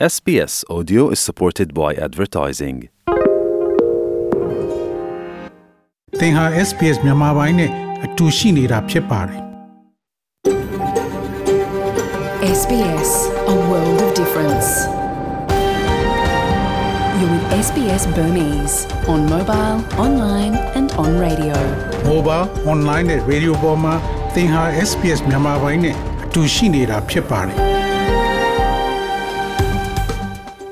SBS Audio is supported by advertising. သင်ဟာ SPS မြန်မာပိုင်းနဲ့အတူရှိနေတာဖြစ်ပါတယ် SBS, a world of difference. You're with SBS Burmese on mobile, online, and on radio. ။ Mobile, online နဲ့ radio ပေါ်မှာသင်ဟာ SPS မြန်မာပိုင်းနဲ့အတူရှိနေတာဖြစ်ပါတယ်။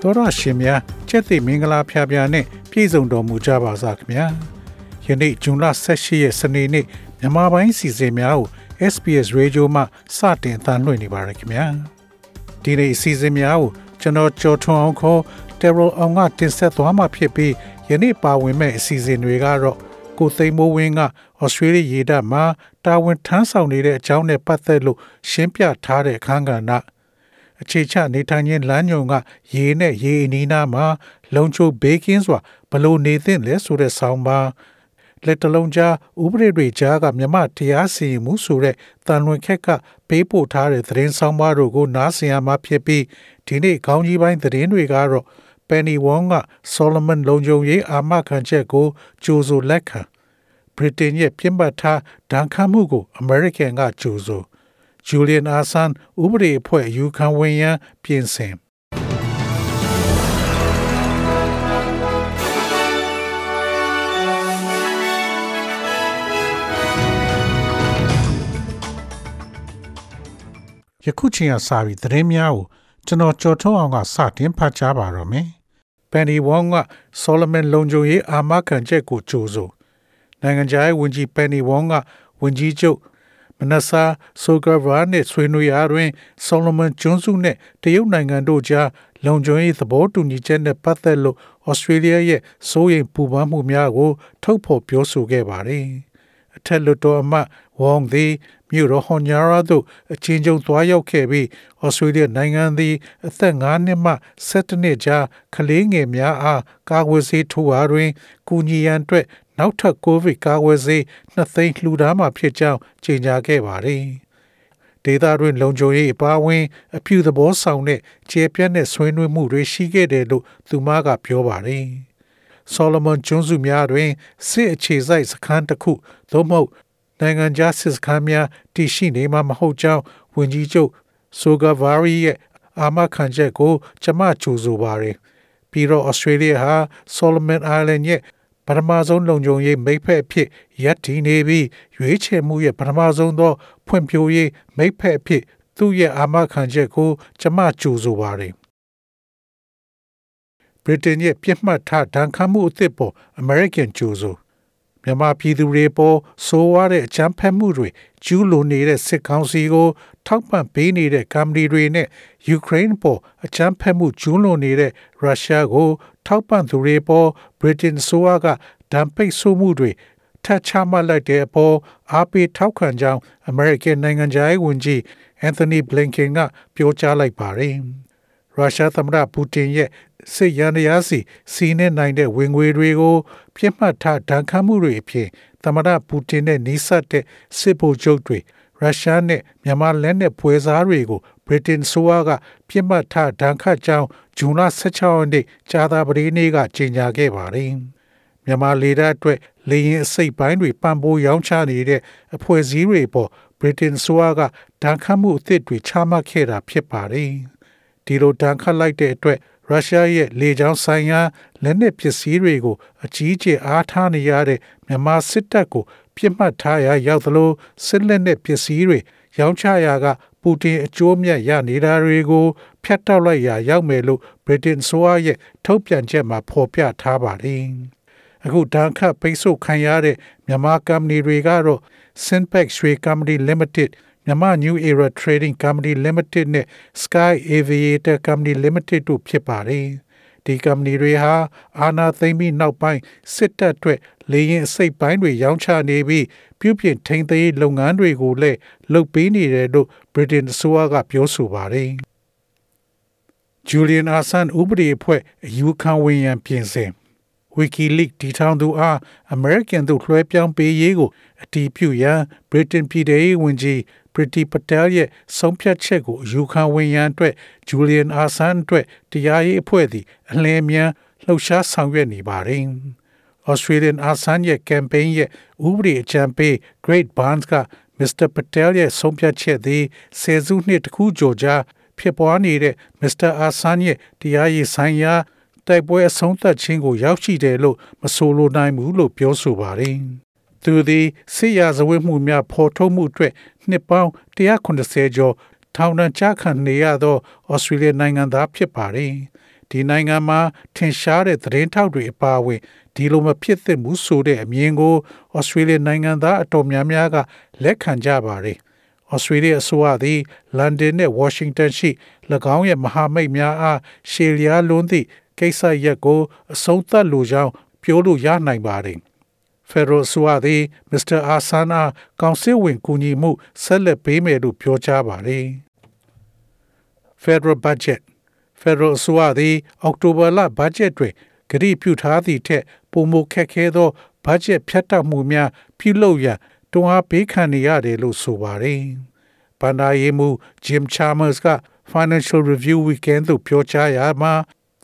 သောရရှင်များချက်သိမင်္ဂလာဖျားဖျားနဲ့ပြည့်စုံတော်မူကြပါစားခင်ဗျာ။ယနေ့ဇွန်လ18ရက်စနေနေ့မြန်မာပိုင်းစီစဉ်များကို SPS Radio မှစတင်အသံလွှင့်နေပါရခင်ဗျာ။ဒီနေ့အစီအစဉ်များကိုကျွန်တော်ကြော်ထွန်းအောင်ခေါ် Terrell အောင်ကတင်ဆက်သွားမှာဖြစ်ပြီးယနေ့ပါဝင်မဲ့အစီအစဉ်တွေကတော့ကိုသိမ်းမိုးဝင်းကဩစတြေးလျရေတပ်မှာတာဝန်ထမ်းဆောင်နေတဲ့အကြောင်းနဲ့ပတ်သက်လို့ရှင်းပြထားတဲ့အခန်းကဏ္ဍ အခြေချနေထိုင်ခြင်းလမ်းညွန်ကရေနဲ့ရေအနီးနားမှာလုံချိုဘေးကင်းစွာဘလို့နေသင့်လဲဆိုတဲ့ဆောင်းပါးလက်တလုံးကြားဥပဒေတွေကြားကမြမတရားစီရင်မှုဆိုတဲ့တန်လွင်ခက်ကပေးပို့ထားတဲ့သတင်းဆောင်ပါတို့ကိုနားဆင်ရမှာဖြစ်ပြီးဒီနေ့ခေါင်းကြီးပိုင်းသတင်းတွေကတော့ Penny Wong က Solomon လုံခြုံရေးအာမခံချက်ကိုကြိုးဆိုလက်ခံဗြိတိန်ရဲ့ပြစ်မှတ်ထားဒဏ်ခတ်မှုကို American ကကြိုးဆို Julian Assange ဥပဒေအဖွဲ့အယူခံဝင်ရန်ပြင်ဆင်ယခုချိန်ကစပြီးသတင်းများကိုကျွန်တော်ကြော်ထုတ်အောင်ကစတင်ဖတ်ကြားပါတော့မယ်။ Penny Wong က Solomon လုံခြုံရေးအာမခံချက်ကိုကြိုးဆိုနိုင်ငံခြားရေးဝန်ကြီး Penny Wong ကဝန်ကြီးချုပ် မနဆာဆိုဂဗာနဲ့ဆွေးနွေးရာတွင် Solomon ကျွန်းစုနဲ့တရုတ်နိုင်ငံတို့ကြားလုံခြုံရေးသဘောတူညီချက်နဲ့ပတ်သက်လို့ Australia ရဲ့စိုးရိမ်ပူပန်မှုများကို ထုတ်ဖော်ပြောဆိုခဲ့ပါတယ်။အထက်လွှတ်တော်အမတ်ဝေါန်သည်မြို့တော်ဟွန်ညာရာသို့အချင်းချင်းသွားရောက်ခဲ့ပြီးဩစတြေးလျနိုင်ငံသည် အသက်9နှစ်မှ17နှစ်ကြားကလေးငယ်များအားကာကွယ်ဆေးထိုးအားတွင်ကူညီရန်အတွက် နောက်ထပ်ကိုဗစ်ကာကွယ်ဆေး2သိန်းလှူဒါန်းမှာဖြစ်ကြောင်းကြေညာခဲ့ပါတယ်။ဒေသတွင်လုံခြုံရေးအပါအဝင် အပြုသဘောဆောင်တဲ့ခြေပြတ်တဲ့ဆွေးနွေးမှုတွေရှိခဲ့တယ်လို့သူမကပြောပါတယ်။ Solomon ကျွန်းစုများတွင်စစ်အခြေစိုက်စခန်းတစ်ခုသို့မဟုတ်နိုင်ငံခြားစစ်စခန်းများတည်ရှိနေမှာမဟုတ်ကြောင်းဝန်ကြီးချုပ်ဆိုဂါဗာရီရဲ့အာမခံချက်ကို ကျွန်မကြိုဆိုပါတယ်။ပြီးတော့ Australia ဟာ Solomon Island ရဲ့ ပထမဆုံးလုံခြုံရေးမိတ်ဖက်အဖြစ်ရပ်တည်နေပြီးရွေးချယ်မှုရဲ့ပထမဆုံးသော ဖွံ့ဖြိုးရေးမိတ်ဖက်အဖြစ် သူ့ရဲ့အာမခံချက်ကိုကျွန်မကြိုဆိုပါတယ်။ဗြိတိန်ရဲ့ပြစ်မှတ်ထားဒဏ်ခတ်မှုအသစ်ပေါ် American ကြိုဆိုမြန်မာပြည်သူတွေပေါ်ဆိုးဝါးတဲ့အကြမ်းဖက်မှုတွေကျူးလွန်နေတဲ့စစ်ကောင်စီကို ထောက်ပံ့ပေးနေတဲ့ကမ္ဘာတွေနဲ့ယူကရိန်းပေါ်အကြမ်းဖက်မှုကျူးလွန်နေတဲ့ရုရှားကို ထောက်ပံ့သူတွေပေါ်ဗြိတိန်ဆိုးဝါးကဒဏ်ပိတ်ဆို့မှုတွေထပ်ချမှတ်လိုက်တဲ့အပေါ်အားပေးထောက်ခံကြောင်း American နိုင်ငံခြားရေးဝန်ကြီး Anthony Blinken ကပြောကြားလိုက်ပါတယ်။ရုရှားသမ္မတပူတင်ရဲ့စစ်ရန်တရားစီစီးနေနိုင်တဲ့ဝင်ငွေတွေကိုပြစ်မှတ်ထားဒဏ်ခတ်မှုတွေအဖြစ်သမ္မတပူတင်နဲ့နှိစက်တဲ့စစ်ဗိုလ်ချုပ်တွေရုရှားနဲ့မြန်မာလက်နက်ပွဲစားတွေကို ဗြိတိန်ဆိုကပြစ်မှတ်ထားဒဏ်ခတ်ကြောင်းဂျွန်လ16ရက်နေ့ကြာသပတေးနေ့ကကြေညာခဲ့ပါတယ်။မြန်မာလေတပ်အတွက်လေရင်အစိတ်ပိုင်းတွေပံ့ပိုးရောင်းချနေတဲ့အဖွဲ့အစည်းတွေပေါ်ဗြိတိန်ဆိုကဒဏ်ခတ်မှုအသစ်တွေချမှတ်ခဲ့တာဖြစ်ပါတယ်။ဒီလိုဒဏ်ခတ်လိုက်တဲ့အတွက်ရုရှားရဲ့လေကြောင်းဆိုင်ရာလက်နက်ပစ္စည်းတွေကိုအကြီးအကျယ်အားထားနေရတဲ့မြန်မာစစ်တပ်ကိုပြစ်မှတ်ထားရာရောက်သလိုစစ်လက်နက်ပစ္စည်းတွေရောင်းချရာက ပူတင်အကျိုးမြတ်ရနေတာတွေကိုဖျက်တောက်လိုက်ရာရောက်မယ်လို့ဗြိတိန်ဆိုရဲ့ထုတ်ပြန်ချက်မှာဖော်ပြထားပါတယ်။အခုဒဏ်ခတ်ပိတ်ဆို့ခံရတဲ့မြန်မာကုမ္ပဏီတွေကတော့ Sinpex ရွှေ Company Limited မြန်မာ New Era Trading Company Limited နဲ့ Sky Aviator Company Limited တို့ဖြစ်ပါတယ်။ ဒီကုမ္ပဏီတွေဟာအာဏာသိမ်းပြီးနောက်ပိုင်းစစ်တပ်အတွက်လေရင်အစိတ်ပိုင်းတွေရောင်းချနေပြီးပြုပြင်ထိန်းသိမ်းလုပ်ငန်းတွေကိုလည်းလုပ်ပေးနေတယ်လို့ Britain အစိုးရကပြောဆိုပါတယ်။ Julian Assange ဥပဒေအဖွဲ့အယူခံဝင်ရန်ပြင်ဆင် WikiLeaks တည်ထောင်သူအား American သို့လွှဲပြောင်းပေးရေးကိုအတည်ပြုရန် Britain ပြည်ထောင်ရေးဝန်ကြီး Priti Patel ရဲ့ဆုံးဖြတ်ချက်ကိုအယူခံဝင်ရန်အတွက် Julian Assange အတွက်တရားရေးအဖွဲ့သည်အလင်းအမြန်လှုပ်ရှားဆောင်ရွက်နေပါတယ်။ Australian Assange ရဲ့ campaign ရဲ့ဥပဒေအကြံပေး Great Barnes က Mr. Patel ရဲ့ဆုံးဖြတ်ချက်သည်ဆယ်စုနှစ်တစ်ခုကျော်ကြာဖြစ်ပွားနေတဲ့ Mr. Assange ရဲ့တရားရေးဆိုင်ရာတိုက်ပွဲအဆုံးသတ်ခြင်းကိုရောက်ရှိတယ်လို့မဆိုလိုနိုင်ဘူးလို့ပြောဆိုပါတယ်။ သူသည်စစ်ရာဇဝတ်မှုများဖော်ထုတ်မှုအတွက်နှစ်ပေါင်း180ကျော်ထောင်ဒဏ်ချခံနေရသောဩစတြေးလျနိုင်ငံသားဖြစ်ပါတယ်။ဒီနိုင်ငံမှာထင်ရှားတဲ့သတင်းထောက်တွေအပါအဝင်ဒီလိုမဖြစ်သင့်ဘူးဆိုတဲ့အမြင်ကိုဩစတြေးလျနိုင်ငံသားအတော်များများကလက်ခံကြပါတယ်။ဩစတြေးလျအစိုးရသည်လန်ဒန်နဲ့ဝါရှင်တန်ရှိ၎င်းရဲ့မဟာမိတ်များအားရှေလျားလွန်းသည့်ကိစ္စရပ်ကိုအဆုံးသတ်လိုကြောင်းပြောလို့ရနိုင်ပါတယ်။ Federal ဆိုသည် Mr. Asana ကောင်စစ်ဝင်ကူညီမှုဆက်လက်ပေးမယ်လို့ပြောကြားပါတယ်။ Federal Budget Federal ဆိုသည်အောက်တိုဘာလဘတ်ဂျက်တွင်ဂရိပြုထားသည့်ထက်ပိုမိုခက်ခဲသောဘတ်ဂျက်ဖြတ်တောက်မှုများပြုလုပ်ရန်တွန်းအားပေးခံနေရတယ်လို့ဆိုပါတယ်။ဘဏ္ဍာရေးမှူး Jim Chalmers က Financial Review Weekend သို့ပြောကြားရာမှာ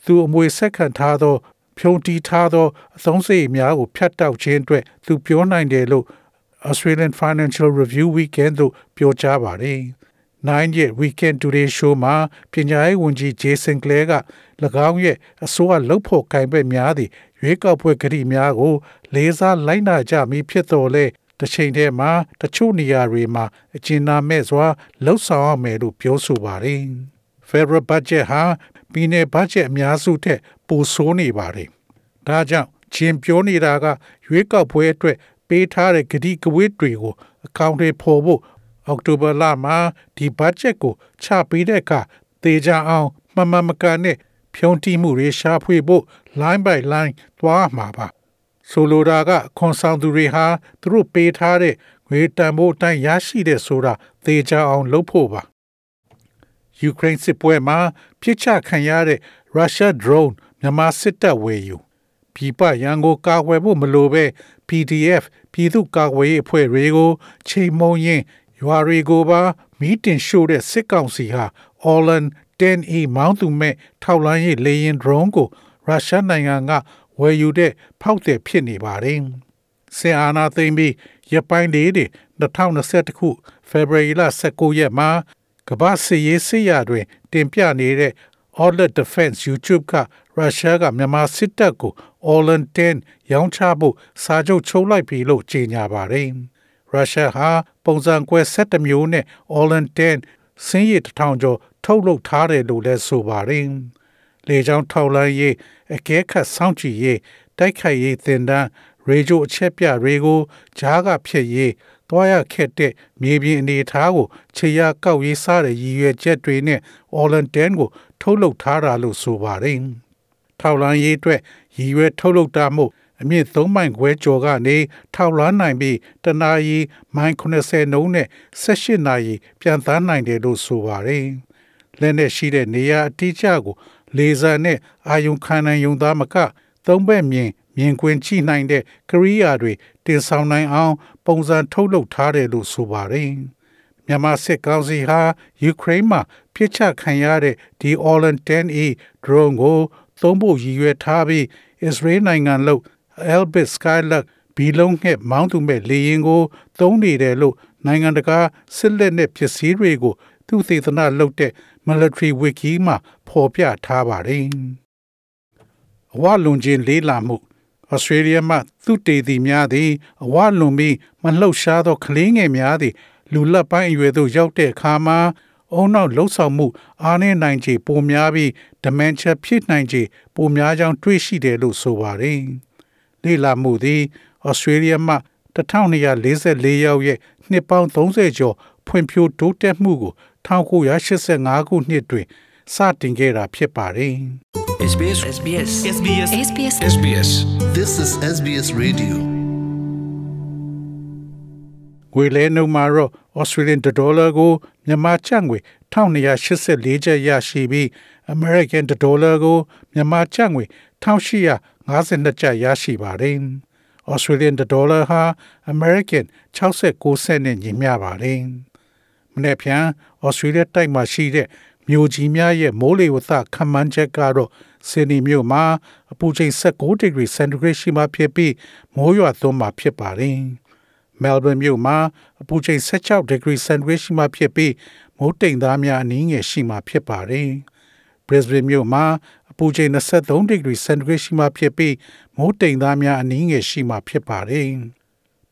သူအမွေဆက်ခံထားသော ဖြုံတီးထားသောအသုံးစရိတ်များကိုဖြတ်တောက်ခြင်းအတွက်သူပြောနိုင်တယ်လို့ Australian Financial Review Weekend သို့ပြောကြားပါတယ်။ Nine ရဲ့ Weekend Today Show မှာပညာရေးဝန်ကြီး Jason Clare က၎င်းရဲ့အစိုးရလှုပ်ဖို့ကင်ဘက်များသည့်ရွေးကောက်ပွဲကတိများကို လေးစားလိုက်နာကြမည်ဖြစ်တော်လဲတစ်ချိန်တည်းမှာတချို့နေရာတွေမှာအကျဉ်းနာမဲ့စွာလှုပ်ဆောင်ရမယ်လို့ပြောဆိုပါတယ်။ Federal Budget ဟာ ပြည်내ဘတ်ဂျက်အများစုထက်ပိုဆိုးနေပါတယ်။ဒါကြောင့်ချင်းပြောနေတာကရွေးကောက်ပွဲအတွက်ပေးထားတဲ့ကတိကဝတ်တွေကိုအကောင့်တွေဖော်ဖို့အောက်တိုဘာလမှာဒီဘတ်ဂျက်ကိုချပေးတဲ့အခါတေချာအောင်မမမကန်နဲ့ဖြုံးတိမှုတွေရှာဖွေဖို့ line by line သွားမှာပါဆိုလိုတာကခွန်ဆောင်သူတွေဟာသူတို့ပေးထားတဲ့ငွေတန်ဖိုးအတိုင်းရရှိတဲ့ဆိုတာသေချာအောင်လုပ်ဖို့ပါ ယူကရိန်းစစ်ပွဲမှာပြစ်ချခံရတဲ့ရုရှား drone မြန်မာစစ်တပ်ဝယ်ယူပြည်ပရန်ကိုကာကွယ်ဖို့မလိုပဲ PDF ပြည်သူ့ကာကွယ်ရေးအဖွဲ့တွေကိုချိန်မုံရင်ရွာတွေကိုပါမီးတင်ရှို့တဲ့စစ်ကောင်စီဟာ Orlan 10A မောင်းသူမဲ့ထောက်လန်းရေးလေယာဉ် drone ကိုရုရှားနိုင်ငံကဝယ်ယူတဲ့ဖောက်သည်ဖြစ်နေပါတယ်။ဆီအာနာသိမ့်ပြီးရပိုင်းလေးတွေ2021ခုဖေဖော်ဝါရီလ19ရက်မှာ ကမ္ဘာစစ်ရေးစစ်ရာတွင် တင်ပြနေတဲ့ Outlet Defense YouTube ကရုရှားကမြန်မာစစ်တပ်ကို Orlan 10ရောင်းချဖို့စာချုပ်ချုပ်လိုက်ပြီလို့ကြေညာပါတယ်။ရုရှားဟာပုံစံကွဲ17မျိုးနဲ့ Orlan 10စင်းရည်တစ်ထောင်ကျော်ထုတ်လုပ်ထားတယ်လို့လည်းဆိုပါတယ်။လေကြောင်းထောက်လှမ်းရေးအကဲခတ်စောင့်ကြည့်ရေးတိုက်ခိုက်ရေးသင်တန်းရေဂျိုအချက်ပြတွေကိုဂျားကဖြစ်ရေး တွားရခက်တဲ့မြေပြင်အနေအထားကိုခြေရကောက်ရေးစားတဲ့ရည်ရွယ်ချက်တွေနဲ့ Orlan 10ကို ထုတ်လုပ်ထားတာလို့ဆိုပါတယ်။ထောက်လန်းရေးအတွက်ရည်ရွယ်ထုတ်လုပ်တာမို့အမြင့်3မိုင်ခွဲကျော်ကနေထောက်လန်းနိုင်ပြီးတနာရီမိုင်80နှုန်းနဲ့18နာရီပြန်သားနိုင်တယ်လို့ဆိုပါတယ်။လက်နဲ့ရှိတဲ့နေရာအတိအကျကို လေဆာနဲ့အာယုံခံနိုင်ုံသားမက သုံးဘက်မြင်မြင်ကွင်းကြည့်နိုင်တဲ့ကရိယာတွေတင်ဆောင်နိုင်အောင် ပုံစံထုတ်လုပ်ထားတယ်လို့ဆိုပါတယ်။မြန်မာစစ်ကောင်စီဟာယူကရိန်းမှာပြစ်ချခံရတဲ့ဒီ Orlan 10A drone ကိုသုံးဖို့ရည်ရွယ်ထားပြီး Israel နိုင်ငံလို့ Elbit Skylark ဘီလုံးငှက်မောင်းသူမဲ့လေယာဉ်ကို သုံးနေတယ်လို့နိုင်ငံတကာစစ်လက်နက်ပစ္စည်းတွေကိုသူသေသနာလုပ်တဲ့ Military Wiki မှာဖော်ပြထားပါတယ်။ အဝလွန်ခြင်းလေးလာမှုဩစတြေးလျမှသူတေသည်များသည်အဝလွန်ပြီးမလှုပ်ရှားသောကလေးငယ်များသည်လူလက်ပိုင်းအရွယ်သို့ရောက်တဲ့အခါမှာအုံနောက်လှုပ်ဆောင်မှုအားနည်းနိုင်ခြေပိုများပြီး dementia ဖြစ်နိုင်ခြေပိုများကြောင်းတွေ့ရှိတယ်လို့ဆိုပါတယ်။လေ့လာမှုသည်ဩစတြေးလျမှ1244ရောက်ရဲ့နှစ်ပေါင်း30ကျော်ဖွံ့ဖြိုးတိုးတက်မှုကို1985ခုနှစ်တွင်စတင်ခဲ့တာဖြစ်ပါတယ်။ SBS SBS SBS SBS SBS This is SBS Radio. ငွေလဲနှုန်းမှာတော့ Australian dollar ကိုမြန်မာကျပ်ငွေ1284ကျပ်ရရှိပြီး American dollar ကိုမြန်မာကျပ်ငွေ1852ကျပ်ရရှိပါတယ်။ Australian dollar ဟာ American 69စက်နဲ့ညီမျှပါတယ်။ မနေ့ဖြန်ဩစတြေးလျတိုက်မှာရှိတဲ့ မြို့ကြီးများရဲ့မိုးလေဝသခန့်မှန်းချက်ကတော့ဆင်နီမြို့မှာအပူချိန်16 degree centigrade ရှိမှဖြစ်ပြီးမိုးရွာသွန်းမှာဖြစ်ပါတယ်။ Melbourne မြို့မှာအပူချိန်16 degree centigrade ရှိမှဖြစ်ပြီးမိုးတိမ်သားများအနည်းငယ်ရှိမှဖြစ်ပါတယ်။ Brisbane မြို့မှာအပူချိန်23 degree centigrade ရှိမှဖြစ်ပြီးမိုးတိမ်သားများအနည်းငယ်ရှိမှဖြစ်ပါတယ်။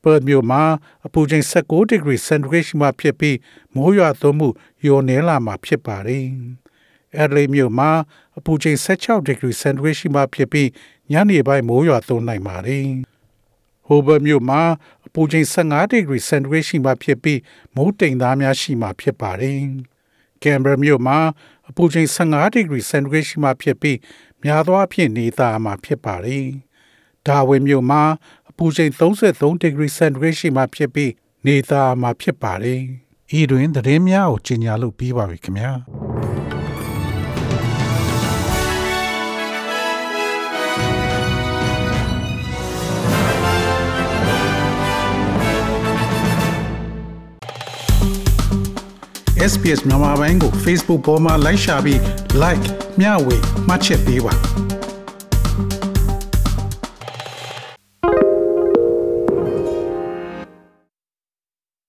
Perth မြို့မှာအပူချိန်16 degree centigrade ရှိမှဖြစ်ပြီးမိုးရွာသွန်းမှုလျော့နည်းလာမှာဖြစ်ပါတယ်။ Adelaide မြို့မှာအပူချိန်16 degree centigrade ရှိမှဖြစ်ပြီးညနေပိုင်းမိုးရွာသွန်းနိုင်ပါတယ်။ Hobart မြို့မှာအပူချိန်15 degree centigrade ရှိမှဖြစ်ပြီးမိုးတိမ်သားများရှိမှဖြစ်ပါတယ်။ Canberra မြို့မှာအပူချိန်15 degree centigrade ရှိမှဖြစ်ပြီးများသောအားဖြင့်နေသားမှာဖြစ်ပါတယ်။ Darwin မြို့မှာအ ပူချိန်33 degree centigrade ရှိမှဖြစ်ပြီးနေသားမှာဖြစ်ပါတယ်။ဤတွင်သတင်းများကိုကြီးညာလို့ပြီးပါပြီခင်ဗျာ။ SBS မြန်မာပိုင်းကို Facebook ပေါ်မှာ like ရှာပြီး like မျှဝေမှတ်ချက်ပေးပါ